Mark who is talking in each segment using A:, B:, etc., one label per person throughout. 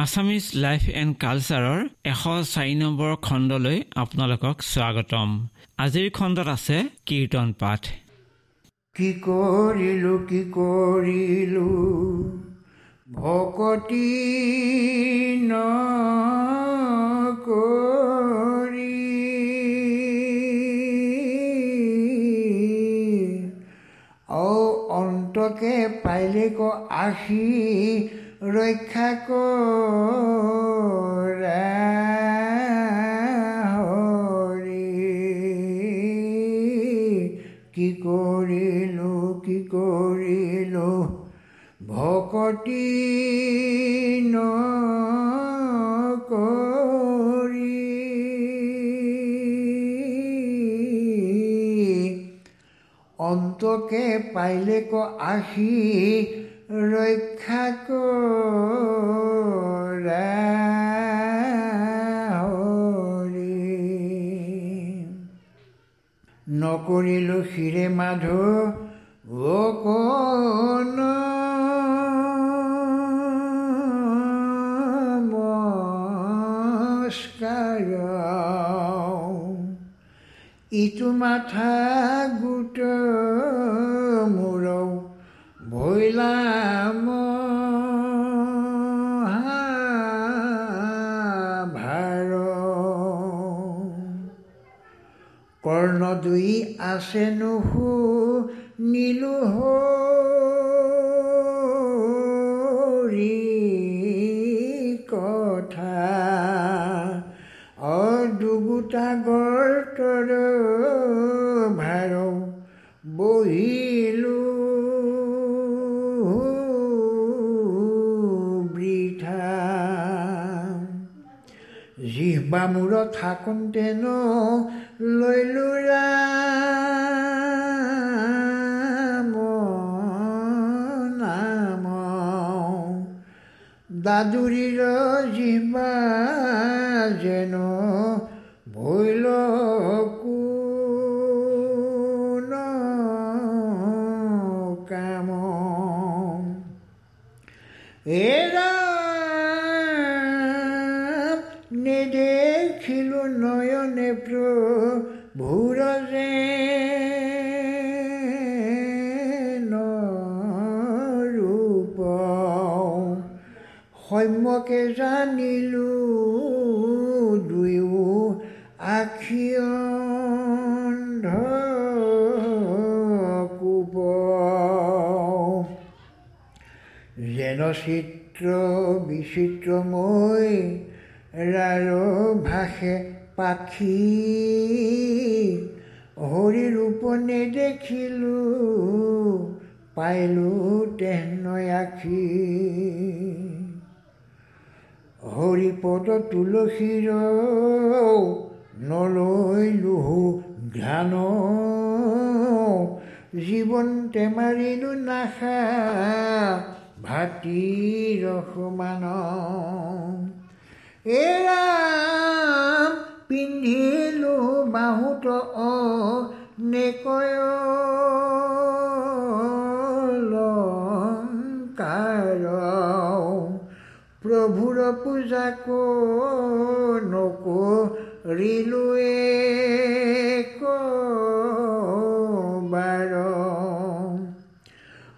A: Assamese life and কালচাৰৰ এশ চাৰি নম্বৰ খণ্ডলৈ আপোনালোকক স্বাগতম। আজিৰ খণ্ডত আছে কীৰ্তন পাঠ।
B: কি কৰিলো কি কৰিলো? ভকতি ন অন্তকে পাইলে ক আহি ৰক্ষা কৰা কি কৰিলো কি কৰিলো? ভকতি ন অন্তকে পাইলে ক আহি ৰক্ষা নকৰিলো শিৰে মাধু অকণ ইটো মাথা গোট মোৰ ভৈলাম কৰ্ণ দুই আছে নুহু নীলো কথা। অদুগোটা গৰ্তৰ ভাৰ জিহ্বা মূৰত থাকোঁতে ন লৈলো নাম দাদুৰীৰ জিহ্বা যেন সম্যকে জানিলো দুয়ো আখি কোপ যেন চিত্ৰ বিচিত্ৰময় ৰাৰ ভাষে পাখি হৰি ৰূপ নেদেখিলো পাইলো তেহনৈ আখি হৰিপদ তুলসীৰ নলৈলো ধ্যান জীৱন টেমাৰিলো নাখা ভাতি ৰসমান। এৰা পিন্ধিলো বাহুত অ নেকয় পূজা নকৰিলো বাৰ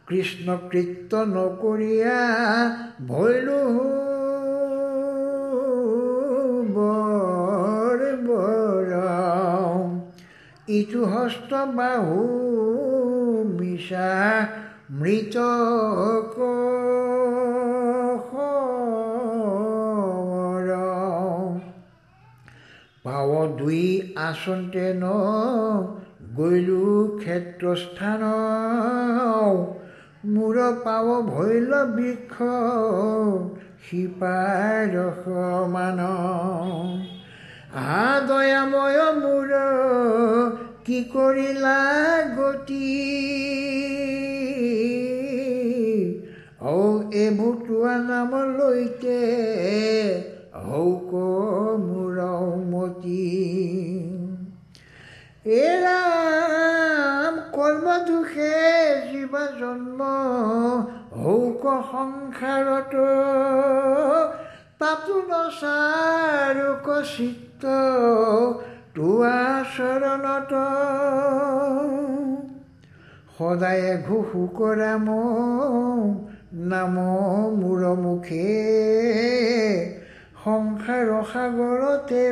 B: কৃষ্ণ কৃত্য নকৰিয়া ভৈলো বৰ বৰ ইটো হস্ত বাহু মিছা মৃত দুই আচন্তে ন গৈলো ক্ষেত্ৰস্থান। মূৰ পাৱ ভৈল বৃক্ষ শিপাৰ সমান আহা দয়াময় মূৰ কি কৰিলা গতি? ঔ এই ভুটোৱা নামলৈকে হৌক মোৰ এৰাম কৰ্ম দুখে জীৱ জন্ম হৌক সংসাৰত তাতো নচাৰো চিত্ত তোৱা চৰণত সদায় ঘোষো কৰা নাম মূৰ মুখে সংসাৰ সাগৰতে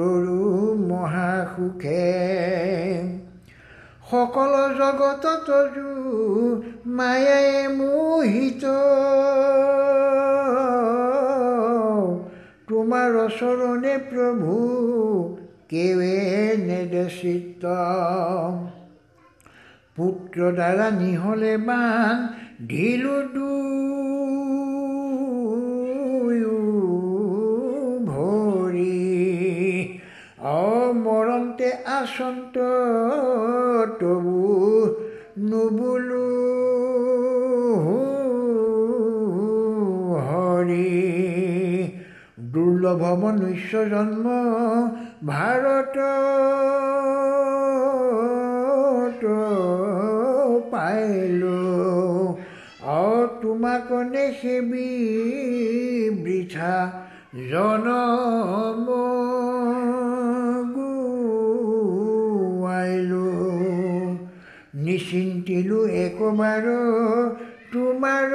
B: তৰু মহাসুখে সকল জগতত মায়াই মোহিত। তোমাৰ চৰণে প্ৰভু কেৱে নেদেচিত। পুত্ৰ দ্বাৰা নিহলে বান ঢিলো ভৰি আচন্ত তবু নুবুলো দুৰ্লভ মনুষ্য জন্ম ভাৰত পাইলো। আৰু তোমাক নেসেবি বৃথা জনম। নিচিন্তিলো একবাৰ তোমাৰ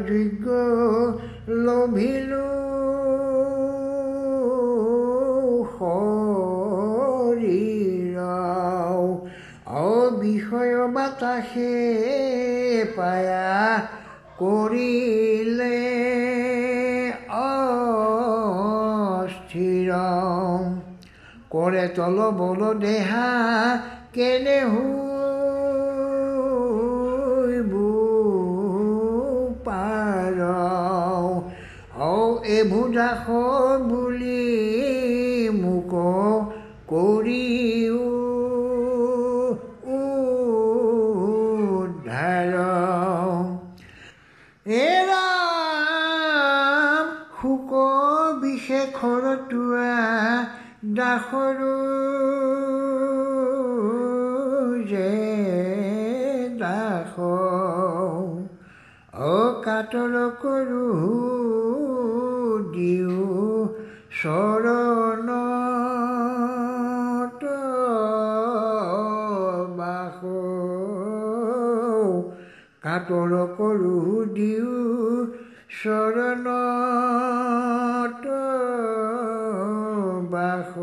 B: যোগ্য লভিলো। শৰীৰাও অবিষয় বাতাসে পায়া কৰিলে অস্থিৰ কৰে তল বল দেহা কেনে পাৰ দাস বুলি মোক কৰিও এৰাম শোক বিশেষৰ তোৱা দাসৰো যে দাস। অকাতৰ কৰো চৰণ কাতৰ কৰো দিও চৰণ বাস।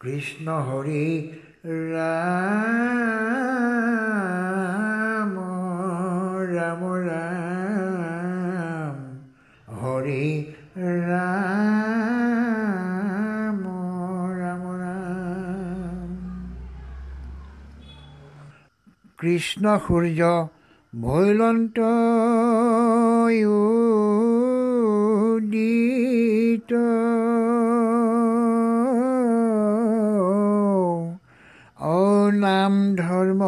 B: কৃষ্ণ হৰি কৃষ্ণ সূৰ্য ভৈলন্ত নাম ধৰ্ম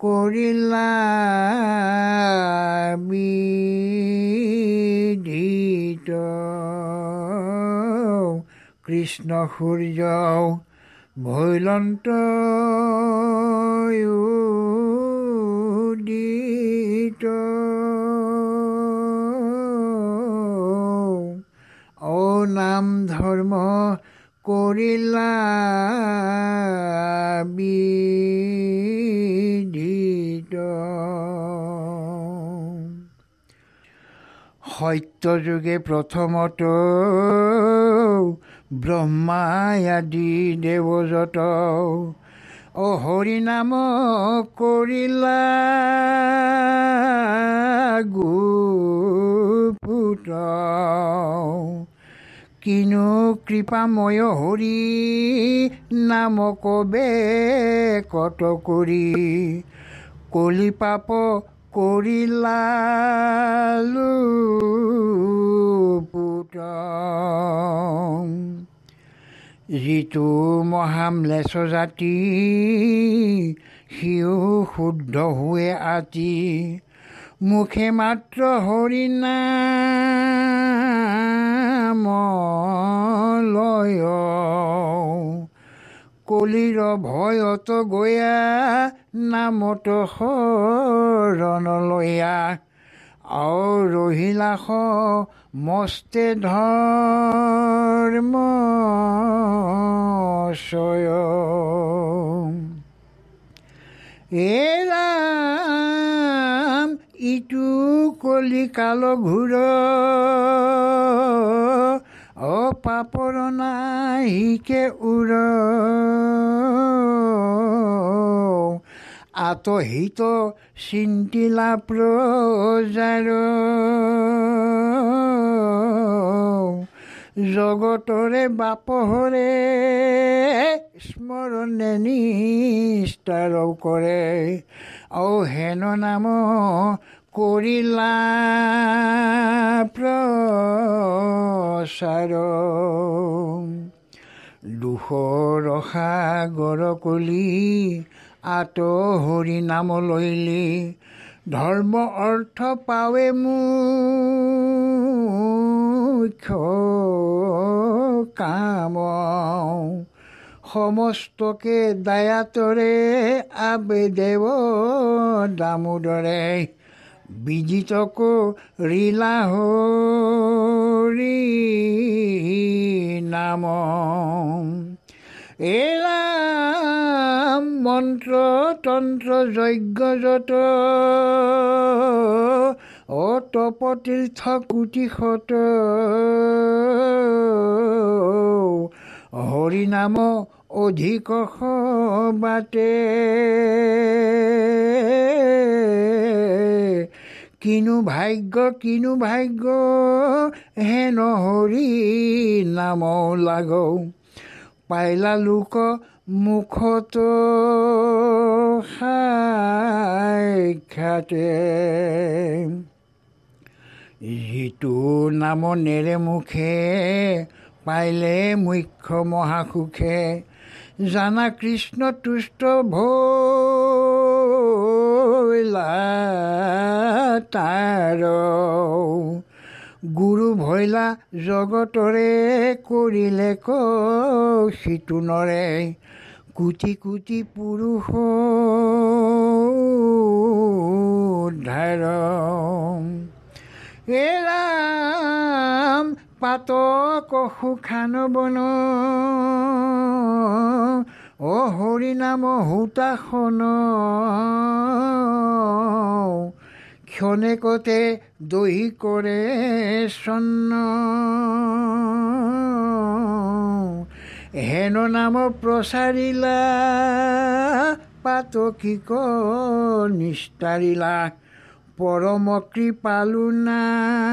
B: কৰিলা কৃষ্ণ সূৰ্য ভৈলন্ত সত্যযুগে প্ৰথমত ব্ৰহ্মাই আদি দেৱজত অ হৰি নাম কৰিলা গুপুত। কিনো কৃপাময় হৰি নাম কবে কত কৰি? কলি পাপ কৰিলা পুত যিটো মহাম্লেচ জাতি সিও শুদ্ধ হৈ আতি মুখে মাত্ৰ হৰিনাম লয়। কলিৰ ভয়ত গয়া নামত শৰণ লয়া। আৰু ৰহিলাস মস্তে ধৰ্ম এৰাম ইটো কলিকাল ঘূৰ অপাপৰ নাহিকে উৰ আতহিত চিন্তিলা প্ৰজাৰ। জগতৰে বাপহৰে স্মৰণে নিষ্ঠাৰ কৰে। ঔ হেন নাম কৰিলা প্ৰচাৰ দুখৰ সাগৰ কলি আত হৰি নাম লৈলি ধৰ্ম অৰ্থ পাৱে মুখ্য কাম। সমস্তকে দায়াতৰে আবে দেৱ দামোদৰে। বিজিতক ৰীলা হৰি নাম। এৰাম মন্ত্ৰ তন্ত্ৰ যজ্ঞ যত অতপতীৰ্থ কোটি শত হৰিনাম অধিক বাটে। কিনো ভাগ্য কিনো ভাগ্য হেন হৰি নাম লাগৌ। পাইলা লোক মুখত সাক্ষাতে। যিটো নাম নেৰে মুখে পাইলে মুখ্য মহাসুখে। জানা কৃষ্ণ তুষ্ট ভৈলা তাৰ। গুৰু ভৈলা জগতৰে কৰিলে কিটো নৰে। কোটি কোটি পুৰুষ ধাৰ এৰাম পাতক সুখান বন। অ হৰিনাম সূতাসন ক্ষণেকতে দহি কৰে চন্ন হেন নাম প্ৰচাৰিলা পাতকিক নিষ্ঠাৰিলা পৰম কৃপালু নাৰায়ণ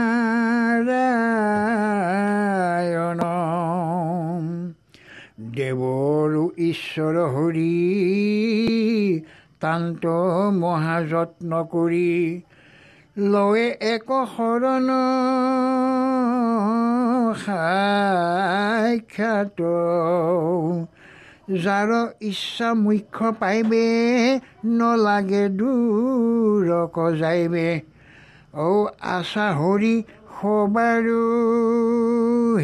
B: দেৱৰো ঈশ্বৰ হৰি তান্ত মহাযত্ন কৰি লয়ে এক শৰণ সাক্ষাত যাৰ ইচ্ছা মুখ্য পাইবে নলাগে দূৰক যাইবে। ঔ আশা হৰি সবাৰো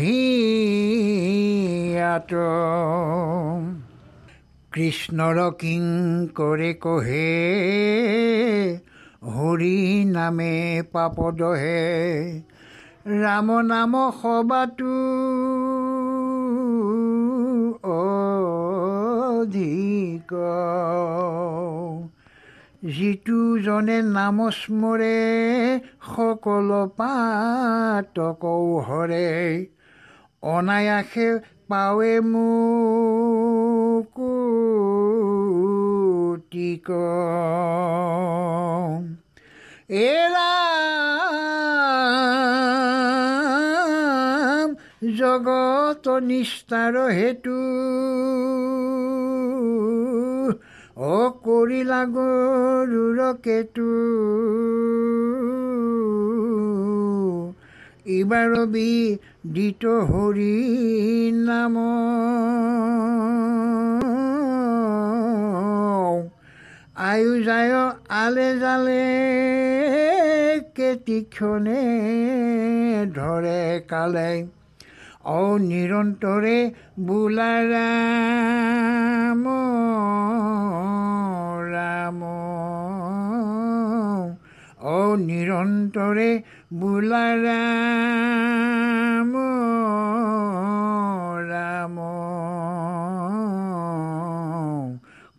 B: হিয়াত কৃষ্ণৰ কিং কৰে কহে হৰি নামে পাপদহে ৰাম নাম সবাতো। অধিক যিটো জনে নাম স্মৰে সকলো পাতক হৰে অনায়াসে পাৱে গতিক এৰা জগত নিষ্ঠাৰ হেতু অ কৰিলা গৰুৰ কেতু ইবাৰ বি দিত হৰি নাম আয়ু যায় আলে জালে কেতিক্ষণে ধৰে কালে। অ নিৰন্তৰে বোলা ৰাম ৰাম অ নিৰন্তৰে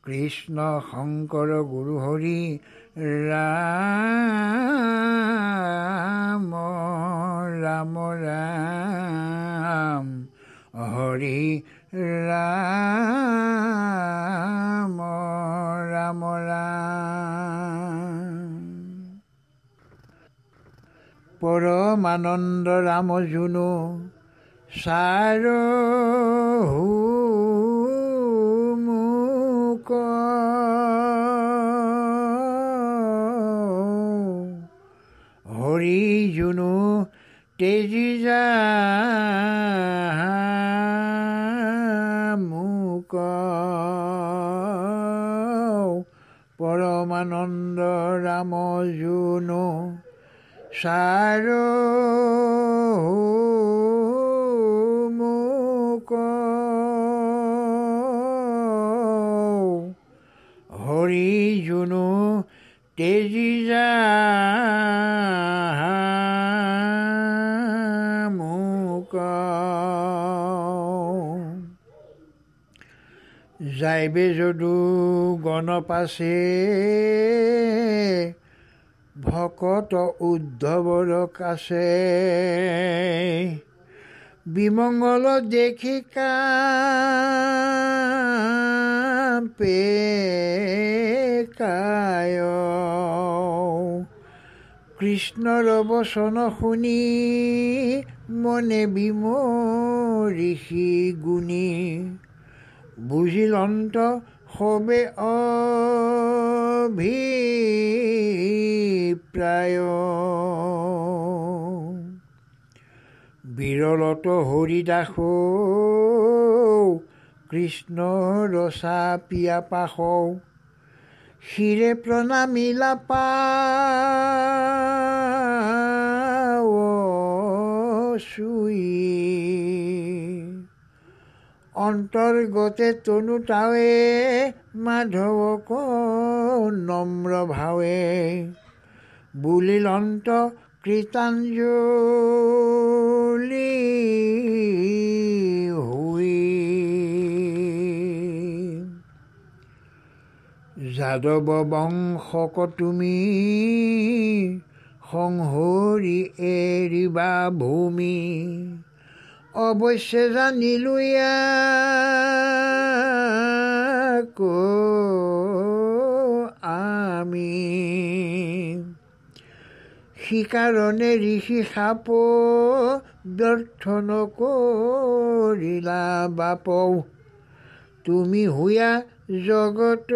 B: কৃষ্ণ শংকৰ গুৰু হৰি ৰাম ৰাম ৰাম হৰি ৰাম ৰাম ৰাম। পৰমানন্দ ৰাম জুনু চাৰ হৰি জুনু তেজি যা মোক পৰমানন্দ ৰাম জুনু চাৰ তেজি মোক যাইবে যদু গণ পাছে ভকত উদ্ধৱৰ কাছে। বিমংগল দেখি কাপে কায়। কৃষ্ণৰ বচন শুনি মনে বিমৰিষি গুণী। বুজিল অন্ত সবে অভিপ্ৰায়। বিৰলত হৰিদাস কৃষ্ণ ৰচা পিয়া পাশ শিৰে প্ৰণামিলা পা চুই। অন্তৰ্গতে তনু তাৱে মাধৱক নম্ৰ ভাৱে। বুলিল অন্ত কৃতাঞ্জলি হুই যাদৱ বংশক তুমি সংহৰি এৰিবা ভূমি অৱশ্যে জানিলো ইয়াক আমি সিকাৰণে ঋষি সাপ ব্যৰ্থ নকৰিলা বাপ। তুমি হুয়া জগত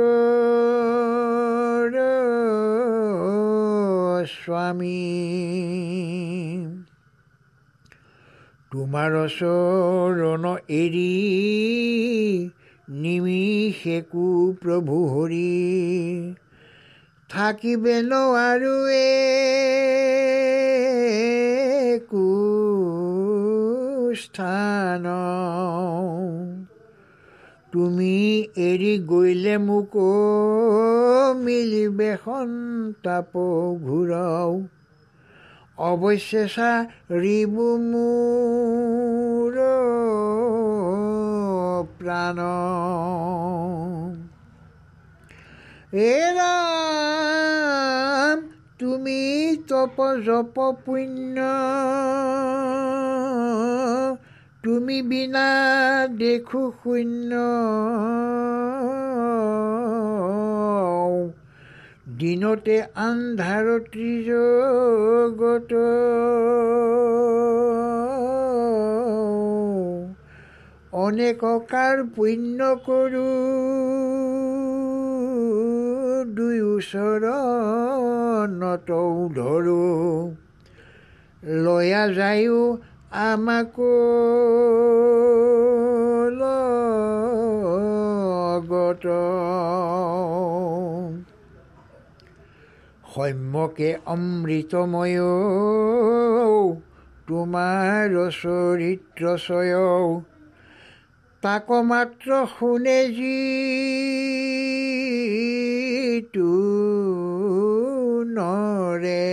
B: স্বামী। তোমাৰ চৰণ এৰি নিমিষেকো প্ৰভু হৰি। থাকিবে নোৱাৰো স্থান। তুমি এৰি গৈলে মোক মিলিবে সন্তাপ ঘূৰাও। অৱশ্যে চাৰিব মোৰ প্ৰাণ। এৰাম তুমি তপ জপ পুণ্য। তুমি বিনা দেখো শূন্য। দিনতে আন্ধাৰ ত্ৰিজগত অনেককাৰ পুণ্য কৰোঁ। দুয়ো চৰণতো ধৰোঁ লয়া যায়ো আমাকো লগত সম্যকে অমৃতময় তোমাৰ চৰিত্ৰ চয় তাক মাত্ৰ শুনে যি নৰে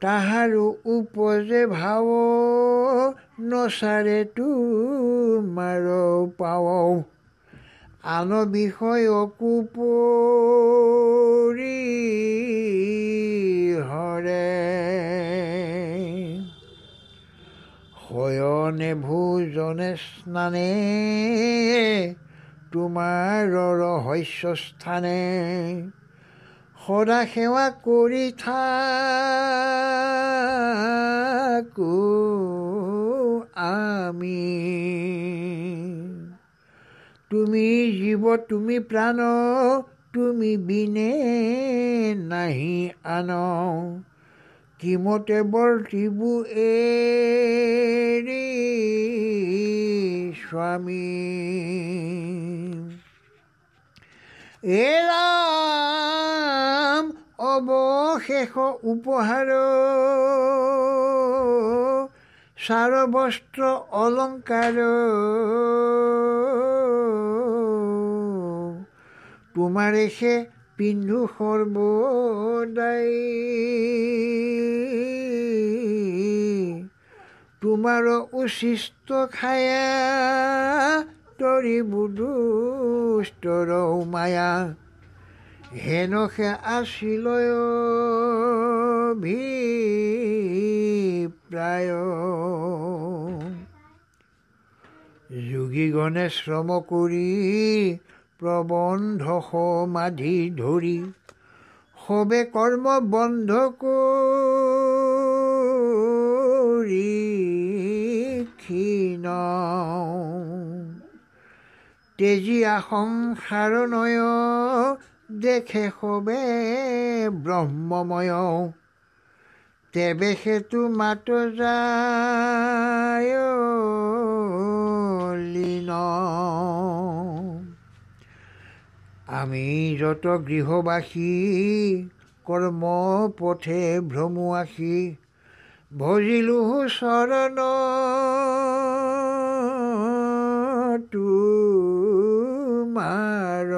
B: তাহাৰো উপজে ভাৱ নচাৰে তোমাৰ পাৱ আন বিষয়কো পৰি ভোজনে স্নানে তোমাৰ ৰহস্য স্থানে সদা সেৱা কৰি থাকো আমি তুমি জীৱ তুমি প্ৰাণ তুমি বিনে নাহি আন কিমতে বৰ্তিবু এৰি স্বামী? এৰাম অৱশেষ উপহাৰ চাৰ বস্ত্ৰ অলংকাৰ তোমাৰে সে পিন্ধু সর্বদাই। তোমার উশিষ্ট খায়া তরিবু দুষ্টর মায়া। হেনখে আসিল ভি প্ৰায় যোগীগণে শ্ৰম কৰি প্ৰবন্ধ সমাধি ধৰি সবে কৰ্ম বন্ধ কৰি ক্ষীণ। তেজীয়া সংসাৰ নয় দেখে সবে ব্ৰহ্মময়। তেবে সেতু মাত যায় লীন আমি যত গৃহবাসী কৰ্ম পথে ভ্ৰমুৱাসী ভজিলো চৰণ তোমাৰ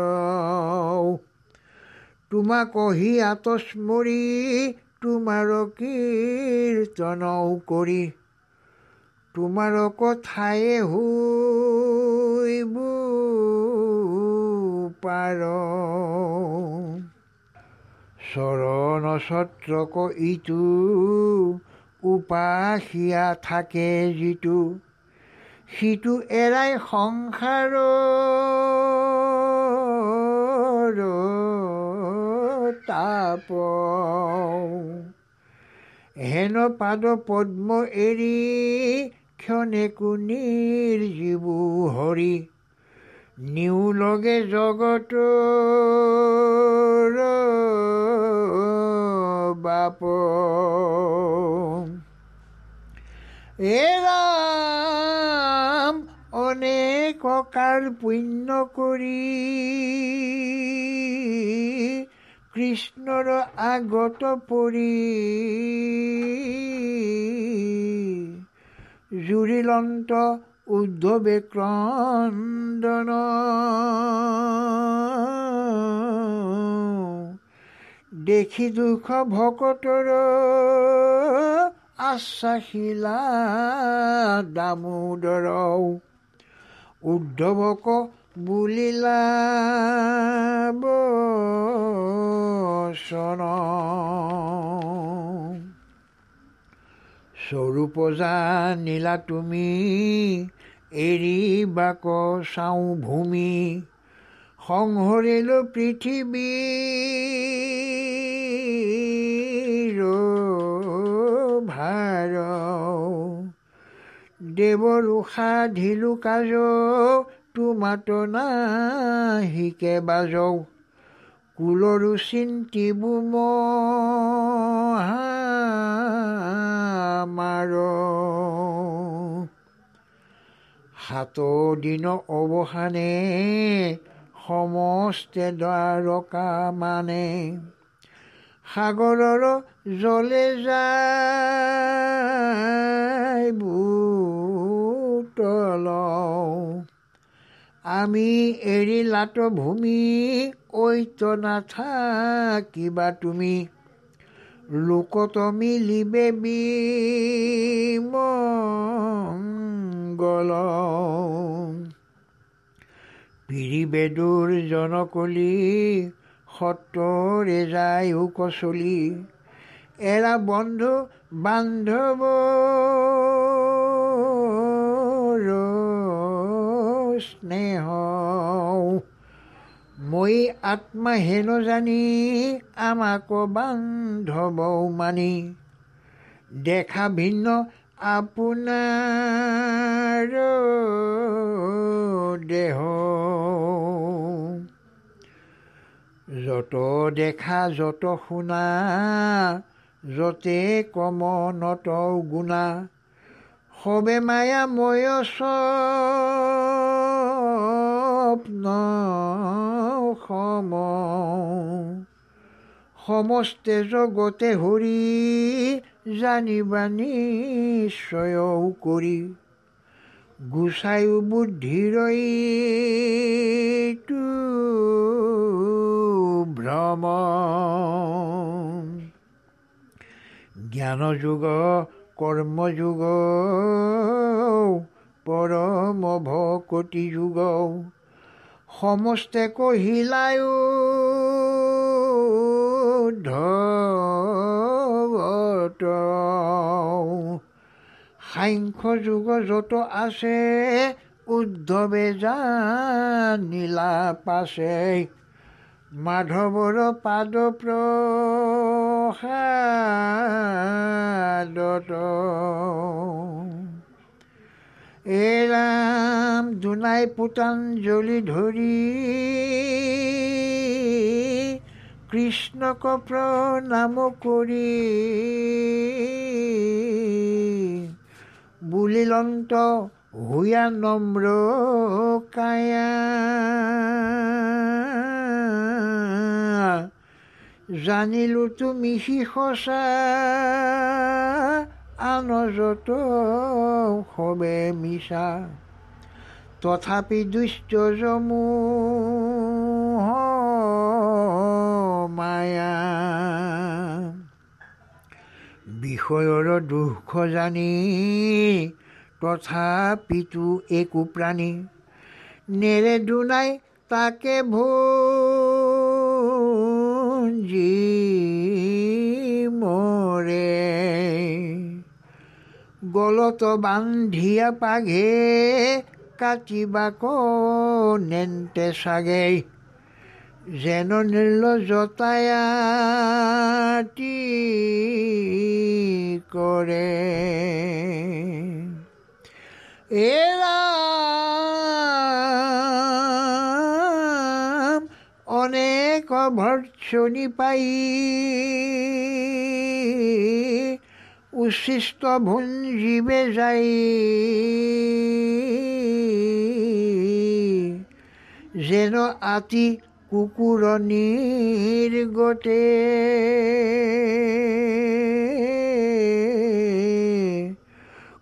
B: তোমাক কহি আতস্মৰি তোমাৰ কীৰ্তনও কৰি। তোমাৰ কথায়ে হৈবু পাৰ চৰণ ছত্ৰক ইটো উপাসিয়া থাকে যিটো সিটো এৰাই সংসাৰ তাপ হেন পাদ পদ্ম এৰি ক্ষণে কুনিৰ জীবু হৰি নিউ লগে জগত বাপ এৰাম অনেক কাৰ পুণ্য কৰি কৃষ্ণৰ আগত পৰি জুৰিলন্ত উদ্ধৱে ক্ৰন্দন দেখি দুখ ভকতৰ আশ্বাসিলা দামোদৰ উদ্ধৱক বুলিলা বচন। স্বৰূপ জানিলা তুমি এৰি বাক চাওঁ ভূমি সংহৰিলো পৃথিৱী। ভাৰ দেৱৰ সাধিলো কাজ তোমাতো নাহিকে বাজৌ। কুলৰো চিন্তিবো মাৰ সাত দিন অৱসানে সমস্তে দ্বাৰকা মানে। সাগৰৰ জলে যায় বুতল আমি এৰিলাত ভূমি ঐত নাথাকিবা তুমি। লোকত মিলিবে বিমংগল পিৰিবেদুৰ জনকলি সত্ৰৰে যায় কচলি এৰা বন্ধু বান্ধৱ স্নেহ। মই আত্মা হেন জানি আমাক বান্ধৱ মানি দেখা ভিন্ন আপোনাৰ দেহ। যত দেখা যত শুনা যতে কম নত গুণা সবে মায়া ময় স্বপ্ন সম। সমস্তে জগতে হৰি জানিবা নিশ্চয় কৰি। গুচায়ো বুদ্ধিৰৈ ভ্ৰম। জ্ঞান যুগ কৰ্মযুগ পৰম ভকতি যুগ সমস্তে কহিলায়ো ধত সাংখ্য যুগ যত আছে উদ্ধৱে জানিলা পাছে। মাধৱৰ পাদ প্ৰসাদত এৰাম দুনাই পুতাঞ্জলি ধৰি কৃষ্ণক প্ৰণাম কৰি বুলিলন্ত হুয়া নম্ৰ কায়া জানিলো তুমি সি সঁচা আন যত সবে মিছা তথাপি দুষ্ট জমু মায়া। বিষয়ৰ দুখ জানি তথাপিতো একো প্ৰাণী নেৰে দুনাই তাকে ভঞ্জি মৰে। গলত বান্ধিয়া পাঘে কাটিবাকো নেনতে সাগে যেন নিল জতায়াটি করে। এরা অনেক ভর্সনি পাই। উচ্ছিষ্ট ভুঞ্জিবে যাই। যেন আতি কুকুৰ নিৰ্গতে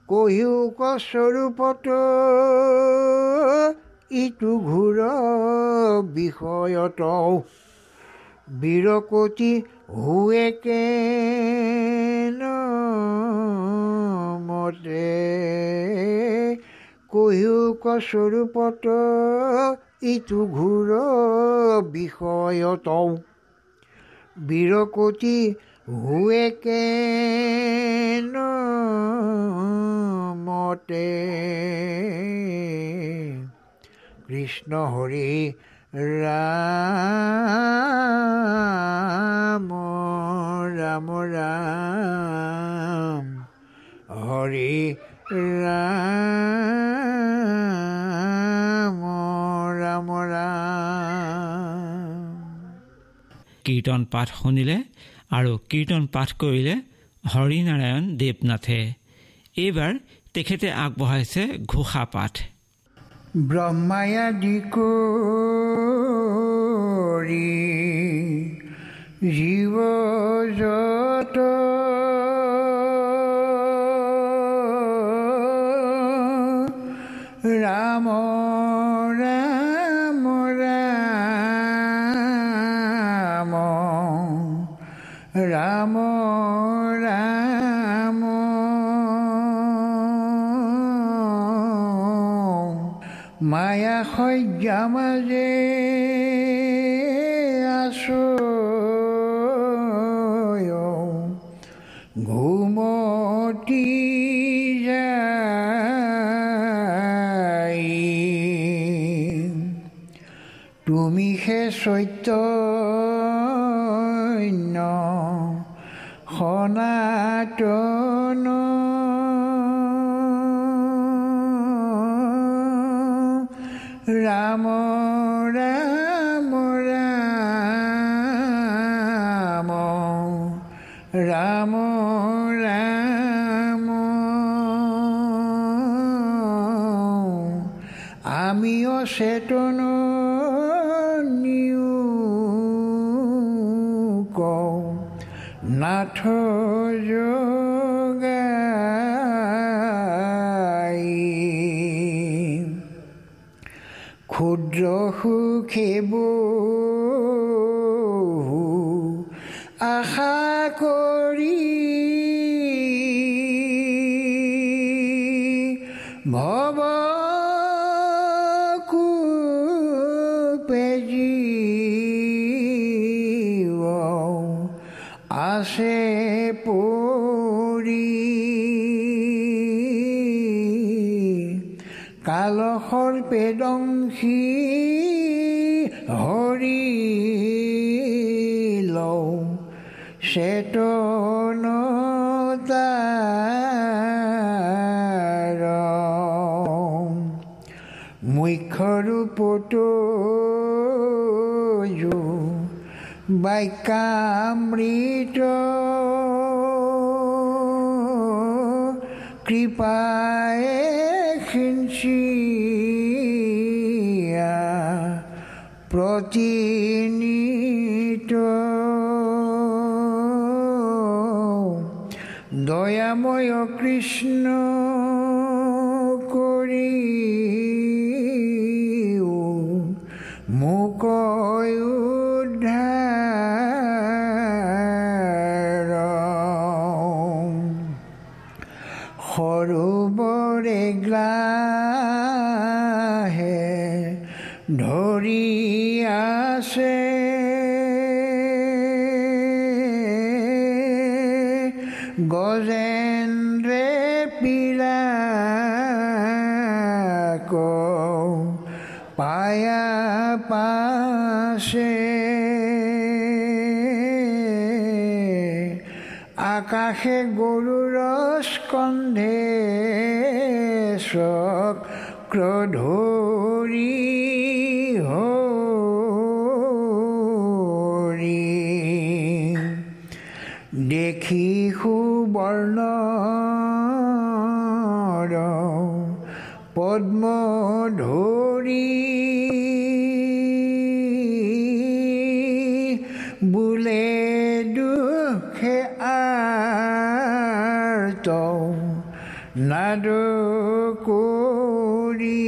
B: কহিও স্বৰূপত ইটো ঘূৰ বিষয়ত বীৰকতি হুৱেকে মতে? কহিও স্বৰূপত ইটো ঘূৰ বিষয়ত বীৰকতি হুৱেকে মতে। কৃষ্ণ হৰি ৰাম ৰাম ৰাম হৰি ৰাম।
A: কীৰ্তন পাঠ শুনিলে আৰু কীৰ্তন পাঠ কৰিলে হৰিনাৰায়ণ দেৱনাথে। এইবাৰ তেখেতে আগবঢ়াইছে ঘোষা পাঠ।
B: ব্ৰহ্মায়াদি কৰি জীৱ যত ৰাম আমাজে আসো ঘুমটি যাই। তুমি হে সৈত্য ভৱ ৰূপতো বাক্যামৃত কৃপায় খিঞ্চিয়া প্ৰতিনিত দয়াময় কৃষ্ণ কৰি মোক দুখে আৰ্ত নাদ কৰি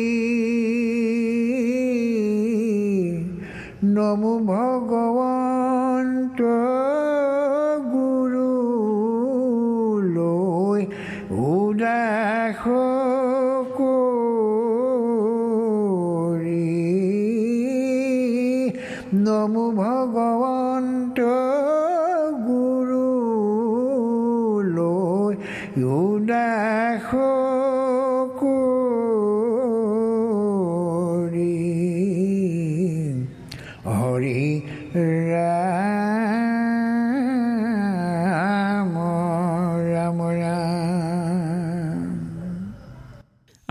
B: নমো ভগৱন্ত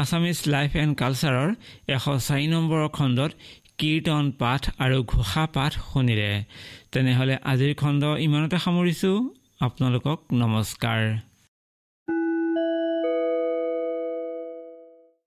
A: আছামিজ লাইফ এণ্ড কালচাৰৰ এশ চাৰি নম্বৰৰ খণ্ডত কীৰ্তন পাঠ আৰু ঘোষা পাঠ শুনিলে। তেনেহ'লে আজিৰ খণ্ড ইমানতে সামৰিছোঁ। আপোনালোকক নমস্কাৰ।